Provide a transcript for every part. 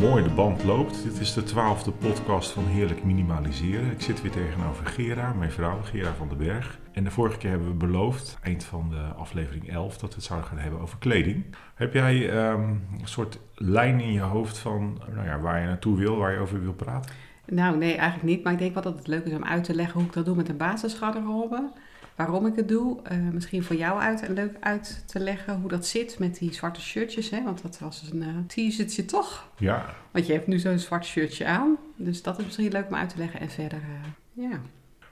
mooi, de band loopt. Dit is de twaalfde podcast van Heerlijk Minimaliseren. Ik zit weer tegenover Gera, mijn vrouw, Gera van den Berg. En de vorige keer hebben we beloofd, eind van de aflevering 11, dat we het zouden gaan hebben over kleding. Heb jij ehm, een soort lijn in je hoofd van nou ja, waar je naartoe wil, waar je over wil praten? Nou, nee, eigenlijk niet. Maar ik denk wel dat het leuk is om uit te leggen hoe ik dat doe met een basisgarderobe waarom ik het doe. Uh, misschien voor jou uit, leuk uit te leggen hoe dat zit met die zwarte shirtjes. Hè? Want dat was een uh, t-shirtje toch? Ja. Want je hebt nu zo'n zwart shirtje aan. Dus dat is misschien leuk om uit te leggen. En verder, uh, ja.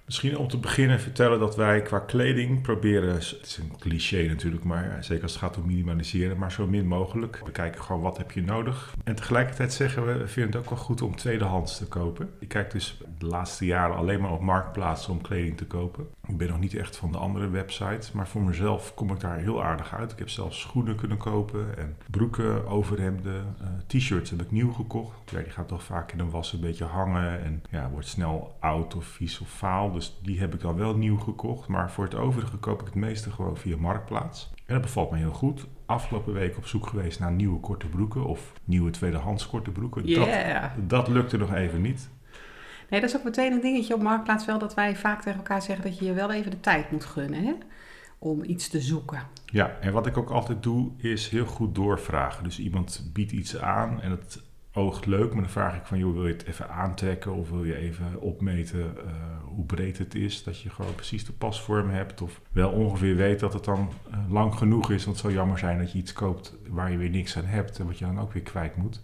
Misschien om te beginnen vertellen dat wij qua kleding proberen, het is een cliché natuurlijk, maar zeker als het gaat om minimaliseren, maar zo min mogelijk. We kijken gewoon wat heb je nodig. En tegelijkertijd zeggen we, we vinden het ook wel goed om tweedehands te kopen. Ik kijk dus de laatste jaren alleen maar op marktplaatsen om kleding te kopen. Ik ben nog niet echt van de andere websites, maar voor mezelf kom ik daar heel aardig uit. Ik heb zelfs schoenen kunnen kopen en broeken, overhemden, uh, t-shirts heb ik nieuw gekocht. Ja, die gaat toch vaak in een was een beetje hangen en ja, wordt snel oud of vies of faal. Dus die heb ik dan wel nieuw gekocht. Maar voor het overige koop ik het meeste gewoon via Marktplaats. En dat bevalt me heel goed. Afgelopen week op zoek geweest naar nieuwe korte broeken of nieuwe tweedehands korte broeken. Yeah. Dat, dat lukte nog even niet. Nee, dat is ook meteen een dingetje op Marktplaats wel dat wij vaak tegen elkaar zeggen dat je je wel even de tijd moet gunnen hè? om iets te zoeken. Ja, en wat ik ook altijd doe is heel goed doorvragen. Dus iemand biedt iets aan en het oogt leuk, maar dan vraag ik van, joh, wil je het even aantrekken of wil je even opmeten uh, hoe breed het is, dat je gewoon precies de pasvorm hebt of wel ongeveer weet dat het dan uh, lang genoeg is, want het zou jammer zijn dat je iets koopt waar je weer niks aan hebt en wat je dan ook weer kwijt moet.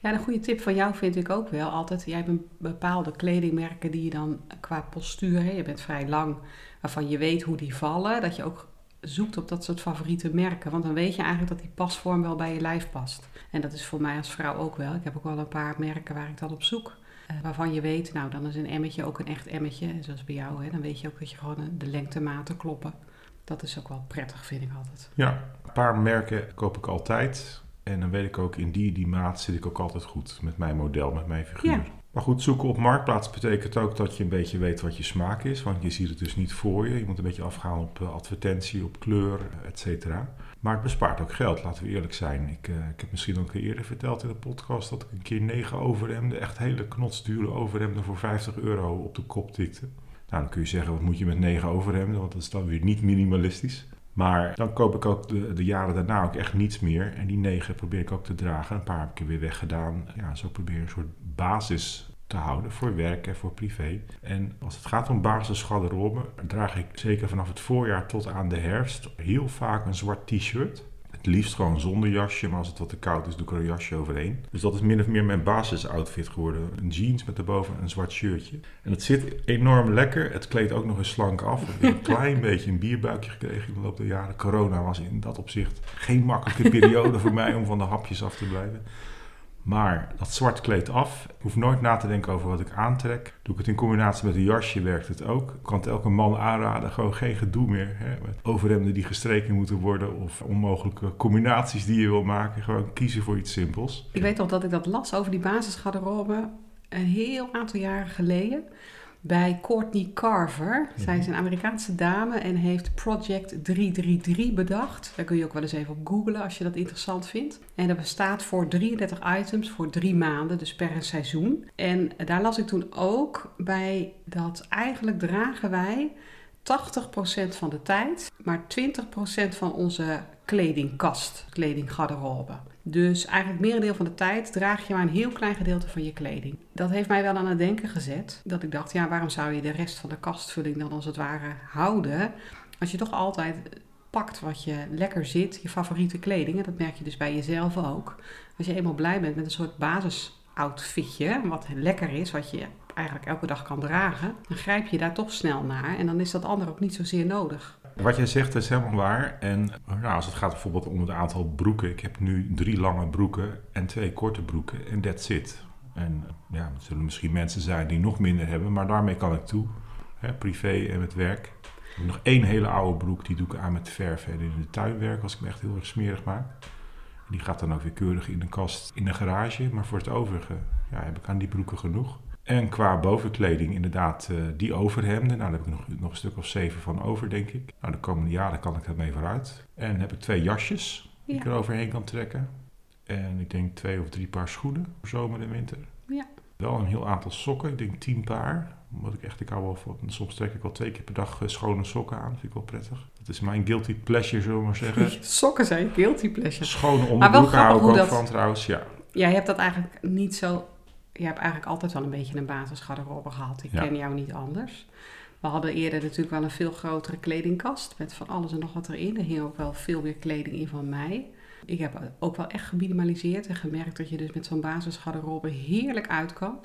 Ja, een goede tip van jou vind ik ook wel altijd. Jij hebt bepaalde kledingmerken die je dan qua postuur, hè, je bent vrij lang, waarvan je weet hoe die vallen, dat je ook zoekt op dat soort favoriete merken. Want dan weet je eigenlijk dat die pasvorm wel bij je lijf past. En dat is voor mij als vrouw ook wel. Ik heb ook wel een paar merken waar ik dan op zoek. Uh, waarvan je weet, nou dan is een emmetje ook een echt emmetje. En zoals bij jou, hè, dan weet je ook dat je gewoon de lengtematen kloppen. Dat is ook wel prettig, vind ik altijd. Ja, een paar merken koop ik altijd. En dan weet ik ook, in die, die maat zit ik ook altijd goed met mijn model, met mijn figuur. Ja. Maar goed, zoeken op Marktplaats betekent ook dat je een beetje weet wat je smaak is. Want je ziet het dus niet voor je. Je moet een beetje afgaan op uh, advertentie, op kleur, et cetera. Maar het bespaart ook geld, laten we eerlijk zijn. Ik, uh, ik heb misschien ook eerder verteld in de podcast dat ik een keer negen overhemden, echt hele knotsdure overhemden voor 50 euro op de kop tikte. Nou, dan kun je zeggen, wat moet je met negen overhemden? Want dat is dan weer niet minimalistisch. Maar dan koop ik ook de, de, jaren daarna ook echt niets meer. En die negen probeer ik ook te dragen. Een paar heb ik er weer weggedaan. Ja, zo probeer ik een soort basis te houden voor werk en voor privé. En als het gaat om basisgarderobe, draag ik zeker vanaf het voorjaar tot aan de herfst heel vaak een zwart t-shirt. Het liefst gewoon zonder jasje, maar als het wat te koud is, doe ik er een jasje overheen. Dus dat is min of meer mijn basisoutfit geworden. Een jeans met erboven een zwart shirtje. En het zit enorm lekker. Het kleedt ook nog eens slank af. Ik heb een klein beetje een bierbuikje gekregen in de loop der jaren. Corona was in dat opzicht geen makkelijke periode voor mij om van de hapjes af te blijven. Maar dat zwart kleedt af. Ik hoef nooit na te denken over wat ik aantrek. Doe ik het in combinatie met een jasje, werkt het ook. Ik kan het elke man aanraden. Gewoon geen gedoe meer. Hè? Met overhemden die gestreken moeten worden. Of onmogelijke combinaties die je wil maken. Gewoon kiezen voor iets simpels. Ik weet al dat ik dat las over die basisgarderobe een heel aantal jaren geleden bij Courtney Carver. Zij is een Amerikaanse dame en heeft Project 333 bedacht. Daar kun je ook wel eens even op googlen als je dat interessant vindt. En dat bestaat voor 33 items voor drie maanden, dus per seizoen. En daar las ik toen ook bij dat eigenlijk dragen wij 80% van de tijd, maar 20% van onze kledingkast, kledinggarderobe. Dus eigenlijk merendeel van de tijd draag je maar een heel klein gedeelte van je kleding. Dat heeft mij wel aan het denken gezet. Dat ik dacht, ja, waarom zou je de rest van de kastvulling dan als het ware houden? Als je toch altijd pakt wat je lekker zit, je favoriete kleding. En dat merk je dus bij jezelf ook. Als je eenmaal blij bent met een soort basisoutfitje, wat lekker is, wat je eigenlijk elke dag kan dragen, dan grijp je daar toch snel naar. En dan is dat andere ook niet zozeer nodig. Wat jij zegt is helemaal waar. En nou, als het gaat bijvoorbeeld om het aantal broeken. Ik heb nu drie lange broeken en twee korte broeken. En that's it. En ja, er zullen misschien mensen zijn die nog minder hebben. Maar daarmee kan ik toe. Hè, privé en met werk. Ik heb nog één hele oude broek. Die doe ik aan met verf en in de tuin werk. Als ik me echt heel erg smerig maak. En die gaat dan ook weer keurig in de kast in de garage. Maar voor het overige ja, heb ik aan die broeken genoeg. En qua bovenkleding inderdaad uh, die overhemden. Nou, daar heb ik nog, nog een stuk of zeven van over, denk ik. Nou, de komende jaren kan ik dat mee vooruit. En heb ik twee jasjes die ja. ik er overheen kan trekken. En ik denk twee of drie paar schoenen voor zomer en winter. Ja. Wel een heel aantal sokken. Ik denk tien paar. Omdat ik echt, ik hou wel van, soms trek ik wel twee keer per dag eh, schone sokken aan. vind ik wel prettig. Dat is mijn guilty pleasure, zullen we maar zeggen. Sokken zijn guilty pleasure. Schone onderbroeken hou ik ook dat- van trouwens, ja. Je hebt dat eigenlijk niet zo... Je hebt eigenlijk altijd wel een beetje een basisgarderobe gehad. Ik Ja. ken jou niet anders. We hadden eerder natuurlijk wel een veel grotere kledingkast met van alles en nog wat erin. Er hing ook wel veel meer kleding in van mij. Ik heb ook wel echt geminimaliseerd en gemerkt dat je dus met zo'n basisgarderobe heerlijk uit kan.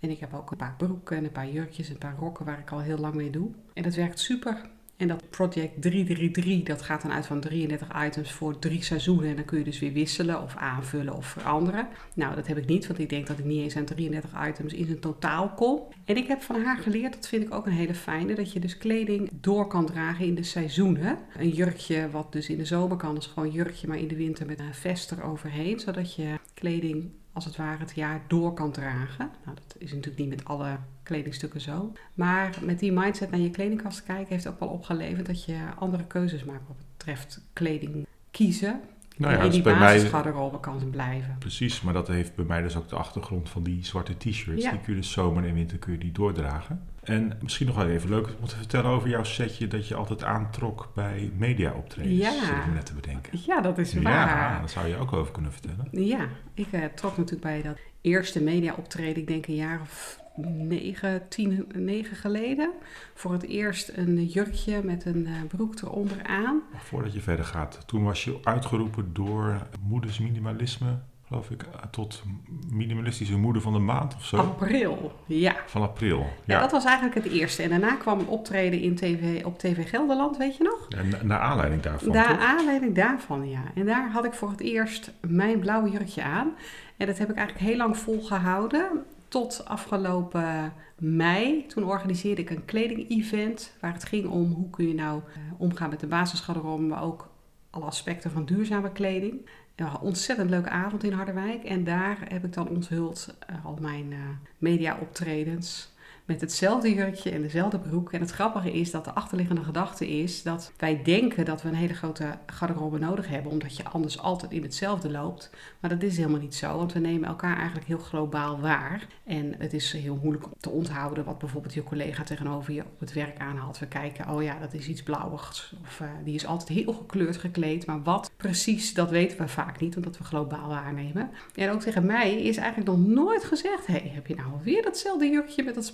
En ik heb ook een paar broeken en een paar jurkjes en een paar rokken waar ik al heel lang mee doe. En dat werkt super. En dat Project 333, dat gaat dan uit van 33 items voor drie seizoenen. En dan kun je dus weer wisselen of aanvullen of veranderen. Nou, dat heb ik niet, want ik denk dat ik niet eens aan 33 items in zijn totaal kom. En ik heb van haar geleerd, dat vind ik ook een hele fijne, dat je dus kleding door kan dragen in de seizoenen. Een jurkje, wat dus in de zomer kan, is gewoon jurkje, maar in de winter met een vest eroverheen. Zodat je kleding als het ware het jaar door kan dragen. Nou, dat is natuurlijk niet met alle kledingstukken zo. Maar met die mindset naar je kledingkast kijken heeft ook wel opgeleverd dat je andere keuzes maakt wat betreft kleding kiezen. Nou ja, en in die basisgarderobe kan blijven. precies. Maar dat heeft bij mij dus ook de achtergrond van die zwarte t-shirts. Ja. Die kun je dus zomer en winter kun je die doordragen. En misschien nog wel even leuk om te vertellen over jouw setje dat je altijd aantrok bij mediaoptredens. Ja. Zit ik net te bedenken. Ja, dat is Ja, waar. daar zou je ook over kunnen vertellen. Ja, ik eh, trok natuurlijk bij dat eerste media-optreden, ik denk een jaar of negen, tien, negen geleden, voor het eerst een jurkje met een eh, broek eronder aan. Voordat je verder gaat, toen was je uitgeroepen door Moeders Minimalisme, geloof ik, eh, tot minimalistische moeder van de maand of zo. April, ja. Van april. Ja, Ja. dat was eigenlijk het eerste. En daarna kwam een optreden in TV, op TV Gelderland, weet je nog? Na- naar aanleiding daarvan. Naar aanleiding daarvan, ja. En daar had ik voor het eerst mijn blauwe jurkje aan. En dat heb ik eigenlijk heel lang volgehouden. Tot afgelopen mei. Toen organiseerde ik een kleding-event. Waar het ging om hoe kun je nou eh, omgaan met de basisgarderobe. Maar ook alle aspecten van duurzame kleding. Ja, ontzettend leuke avond in Harderwijk. En daar heb ik dan onthuld eh, al mijn eh, media-optredens. Met hetzelfde jurkje en dezelfde broek. En het grappige is dat de achterliggende gedachte is dat wij denken dat we een hele grote garderobe nodig hebben. Omdat je anders altijd in hetzelfde loopt. Maar dat is helemaal niet zo. Want we nemen elkaar eigenlijk heel globaal waar. En het is heel moeilijk te onthouden wat bijvoorbeeld je collega tegenover je op het werk aanhaalt. We kijken, oh ja, dat is iets blauwigs. Of eh, die is altijd heel gekleurd gekleed. Maar wat precies, dat weten we vaak niet. Omdat we globaal waarnemen. En ook tegen mij is eigenlijk nog nooit gezegd... hey, heb je nou weer datzelfde jurkje met dat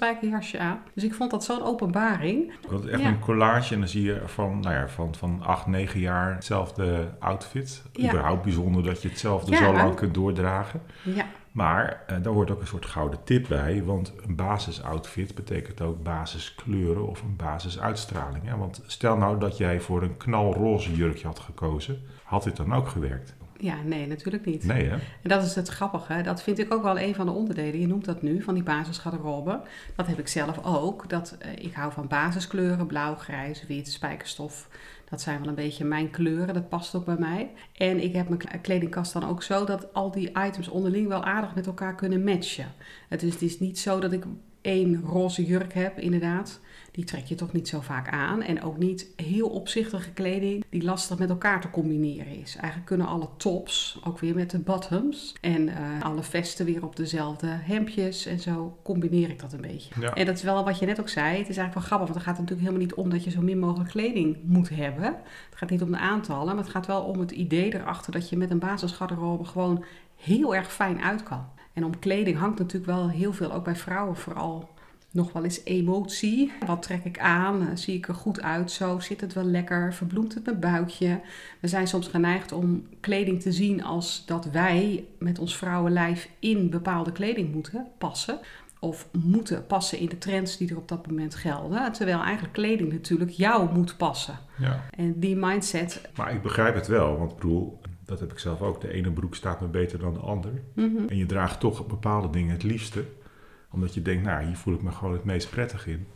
aan? Dus ik vond dat zo'n openbaring. Dat is echt Ja. een collage en dan zie je van, nou ja, van, van 8, 9 jaar hetzelfde outfit. Ja. Überhaupt bijzonder dat je hetzelfde zo lang kunt doordragen. Ja, Maar eh, daar hoort ook een soort gouden tip bij, want een basisoutfit betekent ook basiskleuren of een basisuitstraling. Hè? Want stel nou dat jij voor een knalroze jurkje had gekozen, had dit dan ook gewerkt? Ja nee, natuurlijk niet. Nee hè? En dat is het grappige. Dat vind ik ook wel een van de onderdelen. Je noemt dat nu, van die basisgarderobe. Dat heb ik zelf ook. Dat, eh, ik hou van basiskleuren. Blauw, grijs, wit, spijkerstof. Dat zijn wel een beetje mijn kleuren. Dat past ook bij mij. En ik heb mijn kle- kledingkast dan ook zo dat al die items onderling wel aardig met elkaar kunnen matchen. Het is, het is niet zo dat ik één roze jurk heb, inderdaad. Die trek je toch niet zo vaak aan. En ook niet heel opzichtige kleding die lastig met elkaar te combineren is. Eigenlijk kunnen alle tops, ook weer met de bottoms. En eh, alle vesten weer op dezelfde hemdjes. En zo combineer ik dat een beetje. Ja. En dat is wel wat je net ook zei. Het is eigenlijk wel grappig, want het gaat natuurlijk helemaal niet om dat je zo min mogelijk kleding moet hebben. Het gaat niet om de aantallen, maar het gaat wel om het idee erachter dat je met een basisgarderobe gewoon heel erg fijn uit kan. En om kleding hangt natuurlijk wel heel veel, ook bij vrouwen vooral, nog wel eens emotie. Wat trek ik aan? Eh, Zie ik er goed uit zo? Zit het wel lekker? Verbloemt het mijn buikje? We zijn soms geneigd om kleding te zien als dat wij met ons vrouwenlijf in bepaalde kleding moeten passen. Of moeten passen in de trends die er op dat moment gelden. Terwijl eigenlijk kleding natuurlijk jou moet passen. Ja. En die mindset. Maar ik begrijp het wel, want ik bedoel, dat heb ik zelf ook. De ene broek staat me beter dan de ander. mhm, En je draagt toch bepaalde dingen het liefste. Omdat je denkt, nou, hier voel ik me gewoon het meest prettig in.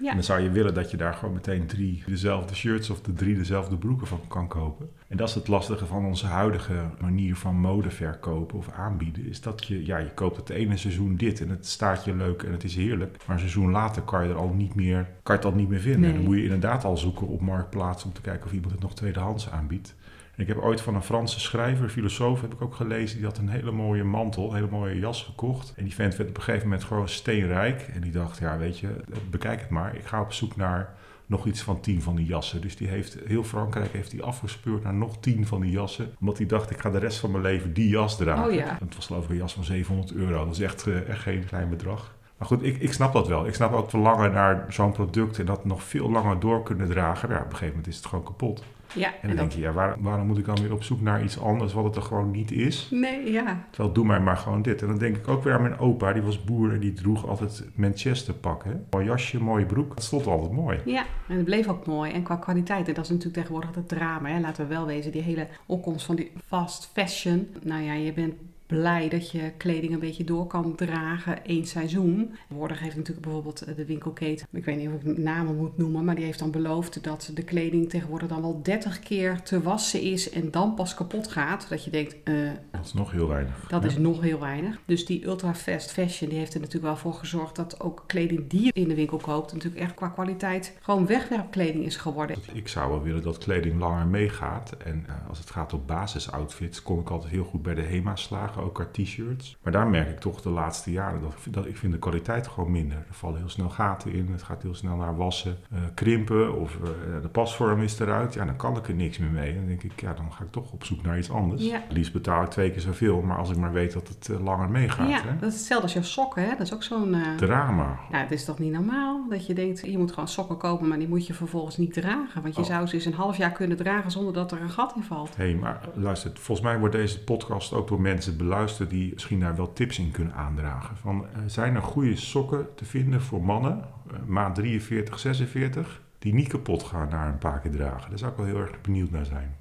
Ja. En dan zou je willen dat je daar gewoon meteen drie dezelfde shirts of de drie dezelfde broeken van kan kopen. En dat is het lastige van onze huidige manier van mode verkopen of aanbieden. Is dat je, ja, je koopt het ene seizoen dit en het staat je leuk en het is heerlijk. Maar een seizoen later kan je er al niet meer, kan je het al niet meer vinden. Nee. En dan moet je inderdaad al zoeken op Marktplaats om te kijken of iemand het nog tweedehands aanbiedt. Ik heb ooit van een Franse schrijver, filosoof, heb ik ook gelezen. Die had een hele mooie mantel, een hele mooie jas gekocht. En die vent werd op een gegeven moment gewoon steenrijk. En die dacht, ja weet je, bekijk het maar. Ik ga op zoek naar nog iets van tien van die jassen. Dus die heeft, heel Frankrijk heeft hij afgespeurd naar nog tien van die jassen. Omdat hij dacht, ik ga de rest van mijn leven die jas dragen. Oh ja. Het was geloof ik een jas van 700 euro. Dat is echt, eh, echt geen klein bedrag. Maar goed, ik, ik snap dat wel. Ik snap ook verlangen naar zo'n product en dat nog veel langer door kunnen dragen. Ja, op een gegeven moment is het gewoon kapot. Ja, En dan denk je, ja, waar- waarom moet ik dan weer op zoek naar iets anders wat het er gewoon niet is? Nee, ja. Terwijl, doe mij maar gewoon dit. En dan denk ik ook weer aan mijn opa, die was boer en die droeg altijd Manchester pakken. Mooi jasje, mooie broek. Dat stond altijd mooi. Ja, en het bleef ook mooi. En qua kwaliteit, en dat is natuurlijk tegenwoordig het drama. Hè? Laten we wel wezen, die hele opkomst van die fast fashion. Nou ja, je bent blij dat je kleding een beetje door kan dragen één seizoen. Tegenwoordig heeft natuurlijk bijvoorbeeld eh, de winkelketen, ik weet niet of ik namen moet noemen, maar die heeft dan beloofd dat de kleding tegenwoordig dan wel 30 keer te wassen is en dan pas kapot gaat. Dat je denkt, eh, Dat is nog heel weinig. dat Ja. is nog heel weinig. Dus die ultra fast fashion die heeft er natuurlijk wel voor gezorgd dat ook kleding die je in de winkel koopt natuurlijk echt qua kwaliteit gewoon wegwerpkleding is geworden. Ik zou wel willen dat kleding langer meegaat. En eh, als het gaat op basisoutfits, kom ik altijd heel goed bij de HEMA slagen, ook qua t-shirts. Maar daar merk ik toch de laatste jaren dat, dat ik vind de kwaliteit gewoon minder. Er vallen heel snel gaten in, het gaat heel snel naar wassen, eh, krimpen of eh, de pasvorm is eruit. Ja, dan kan ik er niks meer mee. Dan denk ik, ja, dan ga ik toch op zoek naar iets anders. Ja. Liefst betaal ik twee keer zoveel, maar als ik maar weet dat het eh, langer meegaat. ja, Hè? dat is hetzelfde als jouw sokken, hè? Dat is ook zo'n... eh, Drama. Nou, het is toch niet normaal dat je denkt, je moet gewoon sokken kopen, maar die moet je vervolgens niet dragen. Want je Oh. zou ze eens een half jaar kunnen dragen zonder dat er een gat in valt. Hé, hey, maar luister, volgens mij wordt deze podcast ook door mensen beluisterd die misschien daar wel tips in kunnen aandragen. Van, eh, zijn er goede sokken te vinden voor mannen, eh, maat 43, 46, die niet kapot gaan na een paar keer dragen? Daar zou ik wel heel erg benieuwd naar zijn.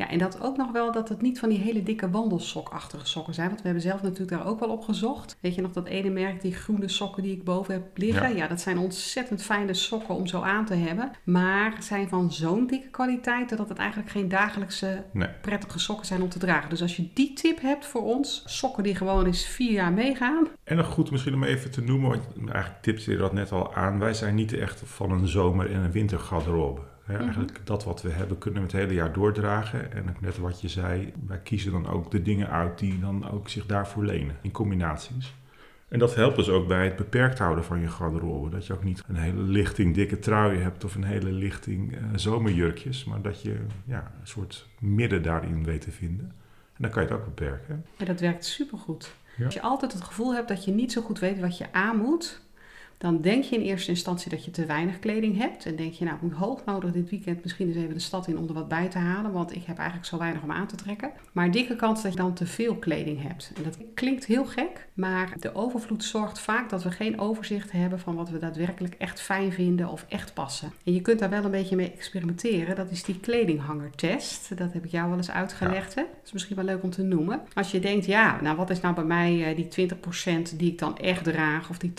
Ja, en dat ook nog wel dat het niet van die hele dikke wandelsokachtige sokken zijn. Want we hebben zelf natuurlijk daar ook wel op gezocht. Weet je nog dat ene merk, die groene sokken die ik boven heb liggen? Ja. Ja, dat zijn ontzettend fijne sokken om zo aan te hebben. Maar zijn van zo'n dikke kwaliteit dat het eigenlijk geen dagelijkse Nee. prettige sokken zijn om te dragen. Dus als je die tip hebt voor ons, sokken die gewoon eens vier jaar meegaan. En nog goed misschien om even te noemen, want eigenlijk tipte je dat net al aan. Wij zijn niet echt van een zomer- en een wintergarderobe. Hè, Mhm. Eigenlijk dat wat we hebben kunnen we het hele jaar doordragen. En net wat je zei, wij kiezen dan ook de dingen uit die dan ook zich daarvoor lenen. In combinaties. En dat helpt dus ook bij het beperkt houden van je garderobe. Dat je ook niet een hele lichting dikke truien hebt of een hele lichting eh, zomerjurkjes. Maar dat je ja, een soort midden daarin weet te vinden. En dan kan je het ook beperken. En dat werkt supergoed. Ja. Als je altijd het gevoel hebt dat je niet zo goed weet wat je aan moet, dan denk je in eerste instantie dat je te weinig kleding hebt. En denk je, nou, ik moet hoognodig dit weekend misschien eens even de stad in om er wat bij te halen, want ik heb eigenlijk zo weinig om aan te trekken. Maar dikke kans dat je dan te veel kleding hebt. En dat klinkt heel gek, maar de overvloed zorgt vaak dat we geen overzicht hebben van wat we daadwerkelijk echt fijn vinden of echt passen. En je kunt daar wel een beetje mee experimenteren. Dat is die kledinghangertest. Dat heb ik jou wel eens uitgelegd. Hè? Dat is misschien wel leuk om te noemen. Als je denkt, ja, nou wat is nou bij mij eh, die 20% die ik dan echt draag of die 80%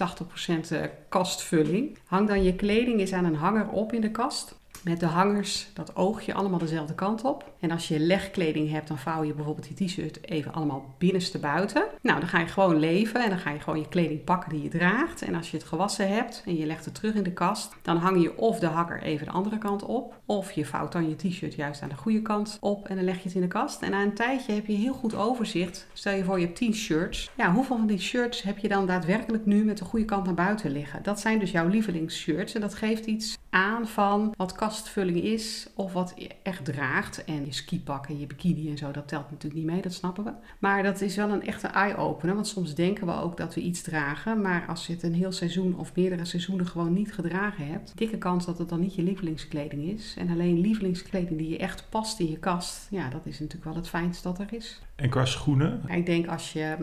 eh, kastvulling? Hang dan je kleding eens aan een hanger op in de kast. Met de hangers, dat oogje allemaal dezelfde kant op. En als je legkleding hebt, dan vouw je bijvoorbeeld die t-shirt even allemaal binnenste buiten. Nou, dan ga je gewoon leven en dan ga je gewoon je kleding pakken die je draagt. En als je het gewassen hebt en je legt het terug in de kast, dan hang je of de hanger even de andere kant op. Of je vouwt dan je t-shirt juist aan de goede kant op en dan leg je het in de kast. En na een tijdje heb je heel goed overzicht. Stel je voor je hebt 10 shirts. Ja, hoeveel van die shirts heb je dan daadwerkelijk nu met de goede kant naar buiten liggen? Dat zijn dus jouw lievelingsshirts en dat geeft iets aan van wat kastvulling is of wat je echt draagt. En je skipak en je bikini en zo, dat telt natuurlijk niet mee, dat snappen we. Maar dat is wel een echte eye-opener, want soms denken we ook dat we iets dragen. Maar als je het een heel seizoen of meerdere seizoenen gewoon niet gedragen hebt, dikke kans dat het dan niet je lievelingskleding is. En alleen lievelingskleding die je echt past in je kast, ja, dat is natuurlijk wel het fijnste dat er is. En qua schoenen, Ik denk als je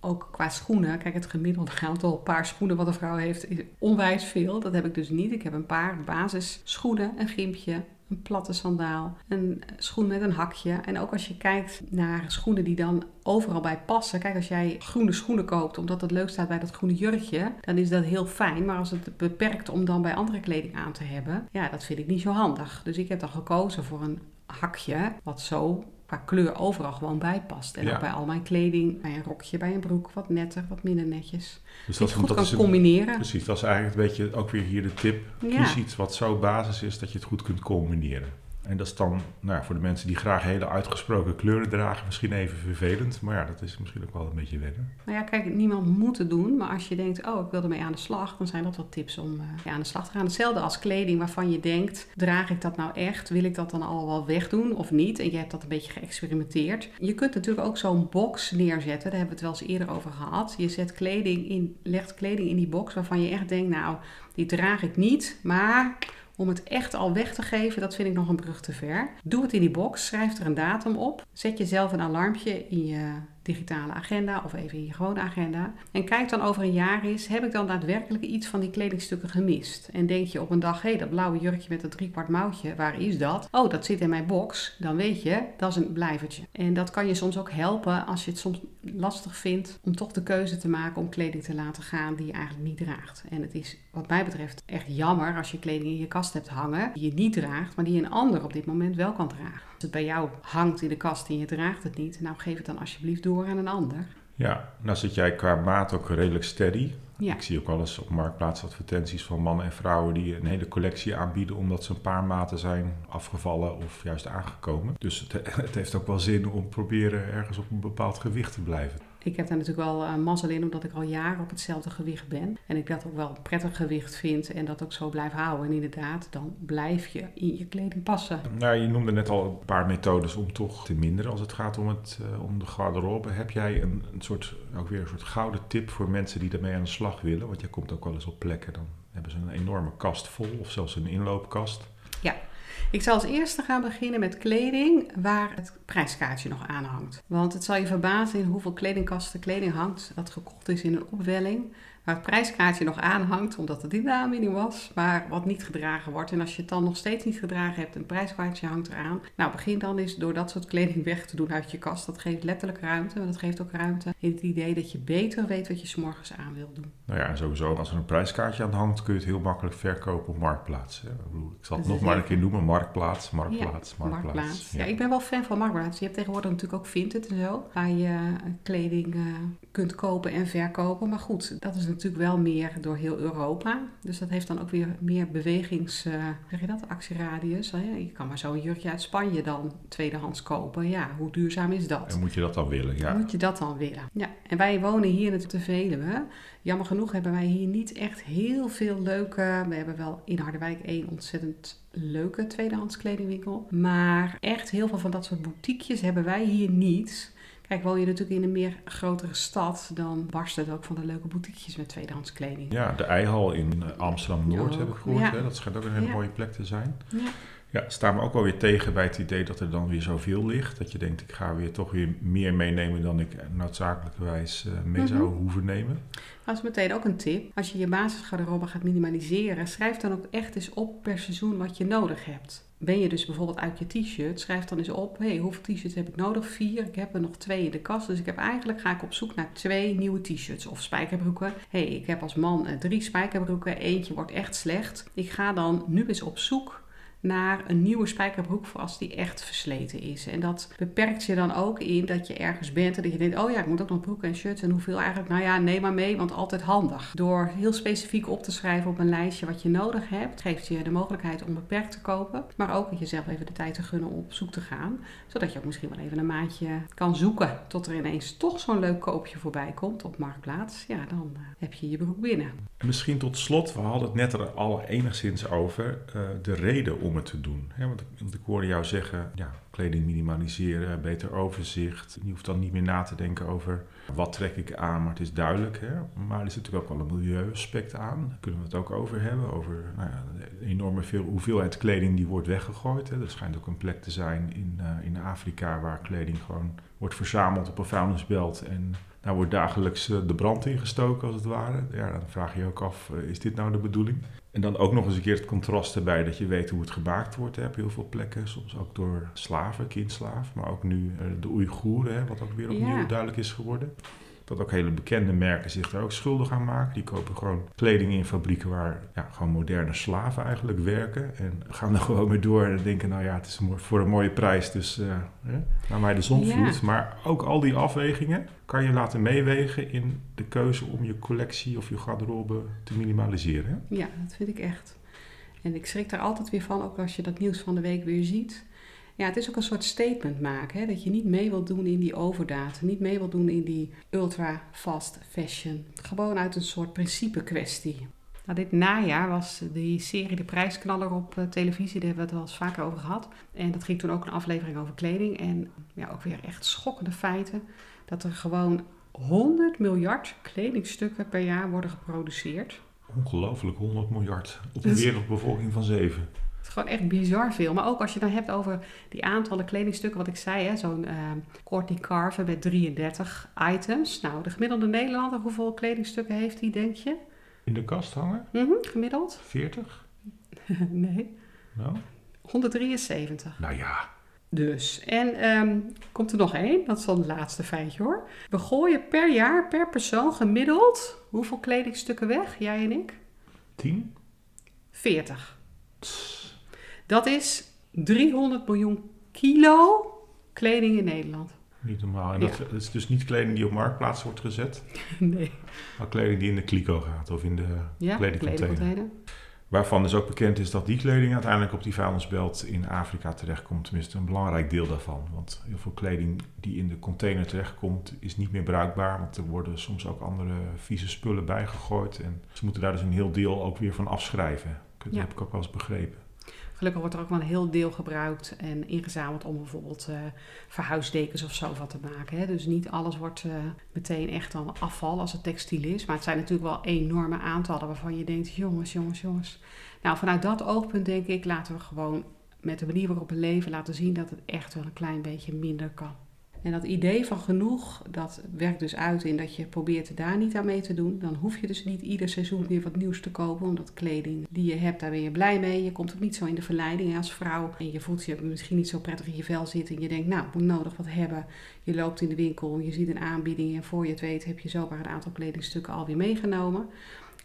ook qua schoenen, kijk het gemiddelde aantal paar schoenen wat een vrouw heeft is onwijs veel. Dat heb ik dus niet. Ik heb een paar basisschoenen, een gimpje, een platte sandaal, een schoen met een hakje. En ook als je kijkt naar schoenen die dan overal bij passen. Kijk, als jij groene schoenen koopt omdat het leuk staat bij dat groene jurkje, dan is dat heel fijn. Maar als het beperkt om dan bij andere kleding aan te hebben, ja, dat vind ik niet zo handig. Dus ik heb dan gekozen voor een hakje wat zo qua kleur overal gewoon bij past. En Ja. ook bij al mijn kleding, bij een rokje, bij een broek, wat netter, wat minder netjes. dus Dat je goed dat kan is een- combineren. Precies, dat is eigenlijk een beetje ook weer hier de tip. Ja. Kies iets wat zo basis is dat je het goed kunt combineren. En dat is dan nou ja, voor de mensen die graag hele uitgesproken kleuren dragen misschien even vervelend. Maar ja, dat is misschien ook wel een beetje wennen. Nou ja, kijk, niemand moet het doen. Maar als je denkt, oh, ik wil ermee aan de slag, dan zijn dat wat tips om uh, aan de slag te gaan. Hetzelfde als kleding waarvan je denkt, draag ik dat nou echt? Wil ik dat dan al wel wegdoen of niet? En je hebt dat een beetje geëxperimenteerd. Je kunt natuurlijk ook zo'n box neerzetten. Daar hebben we het wel eens eerder over gehad. Je zet kleding in, legt kleding in die box waarvan je echt denkt, nou, die draag ik niet. Maar om het echt al weg te geven, dat vind ik nog een brug te ver. Doe het in die box, schrijf er een datum op. Zet jezelf een alarmpje in je digitale agenda of even in je gewone agenda. En kijk dan over een jaar eens, heb ik dan daadwerkelijk iets van die kledingstukken gemist? En denk je op een dag, hé, hey, dat blauwe jurkje met dat driekwart mouwtje, waar is dat? Oh, dat zit in mijn box. Dan weet je, dat is een blijvertje. En dat kan je soms ook helpen als je het soms lastig vindt om toch de keuze te maken om kleding te laten gaan die je eigenlijk niet draagt. En het is wat mij betreft echt jammer als je kleding in je kast hebt hangen die je niet draagt, maar die een ander op dit moment wel kan dragen. Als het bij jou hangt in de kast en je draagt het niet, nou geef het dan alsjeblieft door aan een ander. Ja, nou zit jij qua maat ook redelijk steady. Ja. Ik zie ook wel eens op marktplaats advertenties van mannen en vrouwen die een hele collectie aanbieden omdat ze een paar maten zijn afgevallen of juist aangekomen. Dus het, het heeft ook wel zin om proberen ergens op een bepaald gewicht te blijven ik heb daar natuurlijk wel uh, mazzel in, omdat ik al jaren op hetzelfde gewicht ben. En ik dat ook wel een prettig gewicht vind en dat ook zo blijf houden. En inderdaad, dan blijf je in je kleding passen. Nou, je noemde net al een paar methodes om toch te minderen als het gaat om, het, uh, om de garderobe. Heb jij een, een soort, ook weer een soort gouden tip voor mensen die daarmee aan de slag willen? Want jij komt ook wel eens op plekken, dan hebben ze een enorme kast vol of zelfs een inloopkast. Ik zal als eerste gaan beginnen met kleding waar het prijskaartje nog aan hangt. Want het zal je verbazen in hoeveel kledingkasten kleding hangt dat gekocht is in een opwelling waar het prijskaartje nog aan hangt, omdat het in de aanbieding was, maar wat niet gedragen wordt. En als je het dan nog steeds niet gedragen hebt en het prijskaartje hangt eraan, nou begin dan eens door dat soort kleding weg te doen uit je kast. Dat geeft letterlijk ruimte, maar dat geeft ook ruimte in het idee dat je beter weet wat je s'morgens aan wil doen. Nou ja, en sowieso als er een prijskaartje aan hangt, kun je het heel makkelijk verkopen op Marktplaats. Ik, bedoel, ik zal het nog maar een keer noemen, Marktplaats, Marktplaats, ja, Marktplaats. Ja. ik ben wel fan van Marktplaats. Je hebt tegenwoordig natuurlijk ook Vinted en zo, waar je kleding uh, kunt kopen en verkopen. Maar goed, dat is natuurlijk wel meer door heel Europa. Dus dat heeft dan ook weer meer bewegings, uh, zeg je dat, actieradius. Je kan maar zo'n jurkje uit Spanje dan tweedehands kopen. Ja, hoe duurzaam is dat? En moet je dat dan willen, ja. Moet je dat dan willen? Ja, en wij wonen hier in te Veluwe. Jammer genoeg hebben wij hier niet echt heel veel leuke... We hebben wel in Harderwijk één ontzettend leuke tweedehands kledingwinkel. Maar echt heel veel van dat soort boutiquejes hebben wij hier niet... Kijk, woon je natuurlijk in een meer grotere stad, dan barst het ook van de leuke boutiquejes met tweedehands kleding. Ja, de Eihal in eh, Amsterdam-Noord heb ik gehoord. Hè? Dat schijnt ook een hele mooie plek te zijn. Ja. Ja, staan we ook wel weer tegen bij het idee dat er dan weer zoveel ligt. Dat je denkt, ik ga weer toch weer meer meenemen dan ik noodzakelijkerwijs uh, mee zou mhm. hoeven nemen. Dat is meteen ook een tip. Als je je basisgarderobe gaat minimaliseren, schrijf dan ook echt eens op per seizoen wat je nodig hebt ben je dus bijvoorbeeld uit je t-shirt, schrijf dan eens op, hey, hoeveel t-shirts heb ik nodig? Vier, ik heb er nog twee in de kast, dus ik heb eigenlijk, ga ik op zoek naar twee nieuwe t-shirts of spijkerbroeken. hey, ik heb als man eh, drie spijkerbroeken, eentje wordt echt slecht. Ik ga dan nu eens op zoek naar een nieuwe spijkerbroek voor als die echt versleten is. En dat beperkt je dan ook in dat je ergens bent en dat je denkt, oh ja, ik moet ook nog broeken en shirts en hoeveel eigenlijk. Nou ja, neem maar mee, want altijd handig. Door heel specifiek op te schrijven op een lijstje wat je nodig hebt, geeft je de mogelijkheid om beperkt te kopen, maar ook jezelf even de tijd te gunnen om op zoek te gaan, zodat je ook misschien wel even een maandje kan zoeken tot er ineens toch zo'n leuk koopje voorbij komt op Marktplaats. Ja, dan uh, heb je je broek binnen. Misschien tot slot, we hadden het net er al enigszins over, uh, de reden om om te doen. want, ik, want, ik, hoorde jou zeggen, ja, kleding minimaliseren, beter overzicht. Je hoeft dan niet meer na te denken over wat trek ik aan, maar het is duidelijk. Hè? Maar er zit natuurlijk ook wel een milieuaspect aan. Daar kunnen we het ook over hebben. Over nou ja, de enorme veel, hoeveelheid kleding die wordt weggegooid. Hè? Er schijnt ook een plek te zijn in, uh, in Afrika waar kleding gewoon wordt verzameld op een vuilnisbelt en daar wordt dagelijks eh, de brand ingestoken, als het ware. Ja, dan vraag je je ook af, eh, is dit nou de bedoeling? En dan ook nog eens een keer het contrast erbij dat je weet hoe het gemaakt wordt. Hè, op heel veel plekken, soms ook door slaven, kindslaaf, maar ook nu eh, de Oeigoeren, wat ook weer opnieuw duidelijk is geworden. Dat ook hele bekende merken zich daar ook schuldig aan maken. Die kopen gewoon kleding in fabrieken waar ja, gewoon moderne slaven eigenlijk werken. En gaan er gewoon mee door en denken, nou ja, het is voor een mooie prijs, dus uh, naar mij de zon vloeit. Maar ook al die afwegingen kan je laten meewegen in de keuze om je collectie of je garderobe te minimaliseren. Ja, dat vind ik echt. En ik schrik daar altijd weer van, ook als je dat nieuws van de week weer ziet. Ja, het is ook een soort statement maken. Hè? Dat je niet mee wilt doen in die overdaad. Niet mee wilt doen in die ultra fast fashion. Gewoon uit een soort principe kwestie. Nou, dit najaar was die serie De Prijsknaller op eh, televisie. Daar hebben we het wel eens vaker over gehad. En dat ging toen ook een aflevering over kleding. En ja, ook weer echt schokkende feiten. Dat er gewoon 100 miljard kledingstukken per jaar worden geproduceerd. Ongelooflijk, 100 miljard op een Dus- wereldbevolking van 7. Gewoon echt bizar veel. Maar ook als je dan hebt over die aantallen kledingstukken, wat ik zei, hè, zo'n eh Courtney Carver met 33 items. Nou, de gemiddelde Nederlander, hoeveel kledingstukken heeft hij, denk je? In de kast hangen? Mhm, gemiddeld? 40? nee, Nou? 173. Nou ja, Dus, en ehm, komt er nog één, dat is dan het laatste feitje hoor. We gooien per jaar, per persoon gemiddeld, hoeveel kledingstukken weg, jij en ik? 10? 40. Dat is 300 miljoen kilo kleding in Nederland. Niet normaal. En Ja. dat, is dus niet kleding die op marktplaats wordt gezet, Nee. maar kleding die in de kliko gaat of in de Ja, kledingcontainer. kledingcontainer. Waarvan dus ook bekend is dat die kleding uiteindelijk op die vuilnisbelt in Afrika terechtkomt. Tenminste, een belangrijk deel daarvan. Want heel veel kleding die in de container terechtkomt is niet meer bruikbaar. Want er worden soms ook andere vieze spullen bijgegooid. En ze moeten daar dus een heel deel ook weer van afschrijven. Dat Ja. heb ik ook wel eens begrepen. Gelukkig wordt er ook wel een heel deel gebruikt en ingezameld om bijvoorbeeld eh, verhuisdekens of zo van te maken. Hè. Dus niet alles wordt eh, meteen echt dan afval als het textiel is. Maar het zijn natuurlijk wel enorme aantallen waarvan je denkt, jongens, jongens, jongens. Nou, vanuit dat oogpunt denk ik, laten we gewoon met de manier waarop we leven laten zien dat het echt wel een klein beetje minder kan. En dat idee van genoeg, dat werkt dus uit in dat je probeert daar niet aan mee te doen. Dan hoef je dus niet ieder seizoen weer wat nieuws te kopen. Omdat kleding die je hebt, daar ben je blij mee. Je komt ook niet zo in de verleiding als vrouw. En je voelt je misschien niet zo prettig in je vel zitten. En je denkt, nou, ik moet nodig wat hebben. Je loopt in de winkel, je ziet een aanbieding. En voor je het weet heb je zomaar een aantal kledingstukken alweer meegenomen.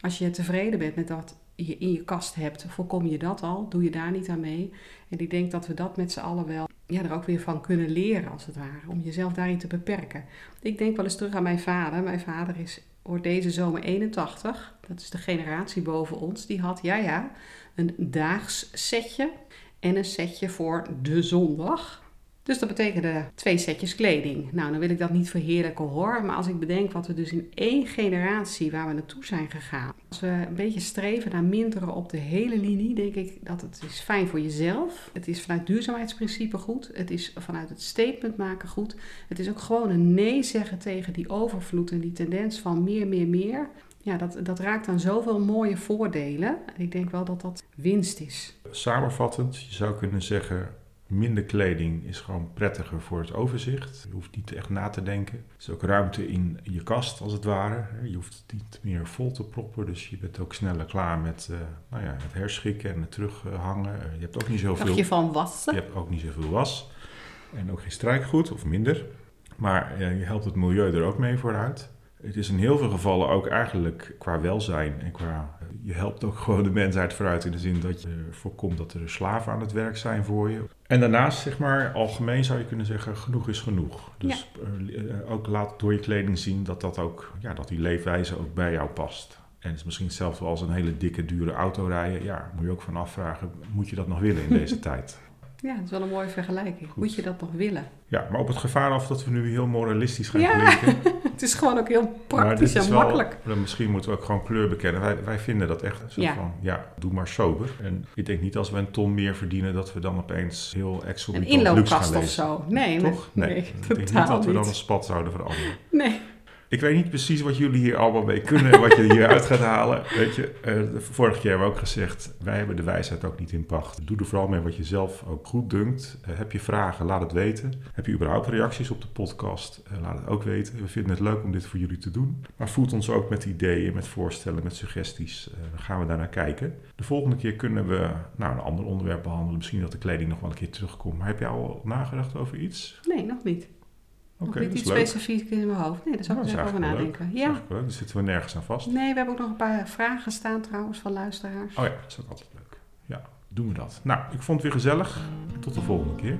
Als je tevreden bent met wat je in je kast hebt, voorkom je dat al. Doe je daar niet aan mee. En ik denk dat we dat met z'n allen wel ja, er ook weer van kunnen leren, als het ware. Om jezelf daarin te beperken. Ik denk wel eens terug aan mijn vader. Mijn vader is, wordt deze zomer 81. Dat is de generatie boven ons. Die had, ja ja, een daags setje en een setje voor de zondag. Dus dat betekende twee setjes kleding. Nou, dan wil ik dat niet verheerlijken hoor. Maar als ik bedenk wat we dus in één generatie waar we naartoe zijn gegaan. Als we een beetje streven naar minderen op de hele linie, denk ik dat het is fijn voor jezelf. Het is vanuit duurzaamheidsprincipe goed. Het is vanuit het statement maken goed. Het is ook gewoon een nee zeggen tegen die overvloed en die tendens van meer, meer, meer. Ja, dat, dat raakt aan zoveel mooie voordelen. En ik denk wel dat dat winst is. Samenvattend, je zou kunnen zeggen... Minder kleding is gewoon prettiger voor het overzicht. Je hoeft niet echt na te denken. Er is ook ruimte in je kast, als het ware. Je hoeft het niet meer vol te proppen. Dus je bent ook sneller klaar met uh, nou ja, het herschikken en het terughangen. Je hebt ook niet zoveel... Dacht je van wassen? Je hebt ook niet zoveel was. En ook geen strijkgoed, of minder. Maar uh, je helpt het milieu er ook mee vooruit. Het is in heel veel gevallen ook eigenlijk qua welzijn en qua... Je helpt ook gewoon de mensheid vooruit in de zin dat je voorkomt dat er slaven aan het werk zijn voor je. En daarnaast, zeg maar, algemeen zou je kunnen zeggen, genoeg is genoeg. Dus ja. uh, ook laat door je kleding zien dat, dat, ook, ja, dat die leefwijze ook bij jou past. En het is misschien hetzelfde als een hele dikke, dure auto rijden. Ja, moet je ook van afvragen, moet je dat nog willen in deze tijd? Ja, dat is wel een mooie vergelijking. Goed. Moet je dat nog willen? Ja, maar op het gevaar af dat we nu heel moralistisch gaan ja. klinken. het is gewoon ook heel praktisch en wel, makkelijk. Misschien moeten we ook gewoon kleur bekennen. Wij, wij vinden dat echt zo ja. van, ja, doe maar sober. En ik denk niet als we een ton meer verdienen, dat we dan opeens heel exorbitant Een luxe gaan inloopkast leven. of zo. Nee, Toch? Nee, nee. nee ik denk niet dat we dan een spat zouden veranderen. Nee. Ik weet niet precies wat jullie hier allemaal mee kunnen, wat je hieruit gaat halen. Weet je, uh, vorige keer hebben we ook gezegd, wij hebben de wijsheid ook niet in pacht. Doe er vooral mee wat je zelf ook goed dunkt. Uh, heb je vragen, laat het weten. Heb je überhaupt reacties op de podcast, uh, laat het ook weten. We vinden het leuk om dit voor jullie te doen. Maar voed ons ook met ideeën, met voorstellen, met suggesties. dan gaan we daar naar kijken. De volgende keer kunnen we nou, een ander onderwerp behandelen. Misschien dat de kleding nog wel een keer terugkomt. Maar heb jij al nagedacht over iets? Nee, nog niet. Oké, okay, niet leuk. specifiek in mijn hoofd. Nee, daar zou ik nou, eens even over nadenken. Ja. Dan zitten we nergens aan vast. Nee, we hebben ook nog een paar vragen staan trouwens van luisteraars. Oh ja, dat is ook altijd leuk. Ja, doen we dat. Nou, ik vond het weer gezellig. Tot de volgende keer.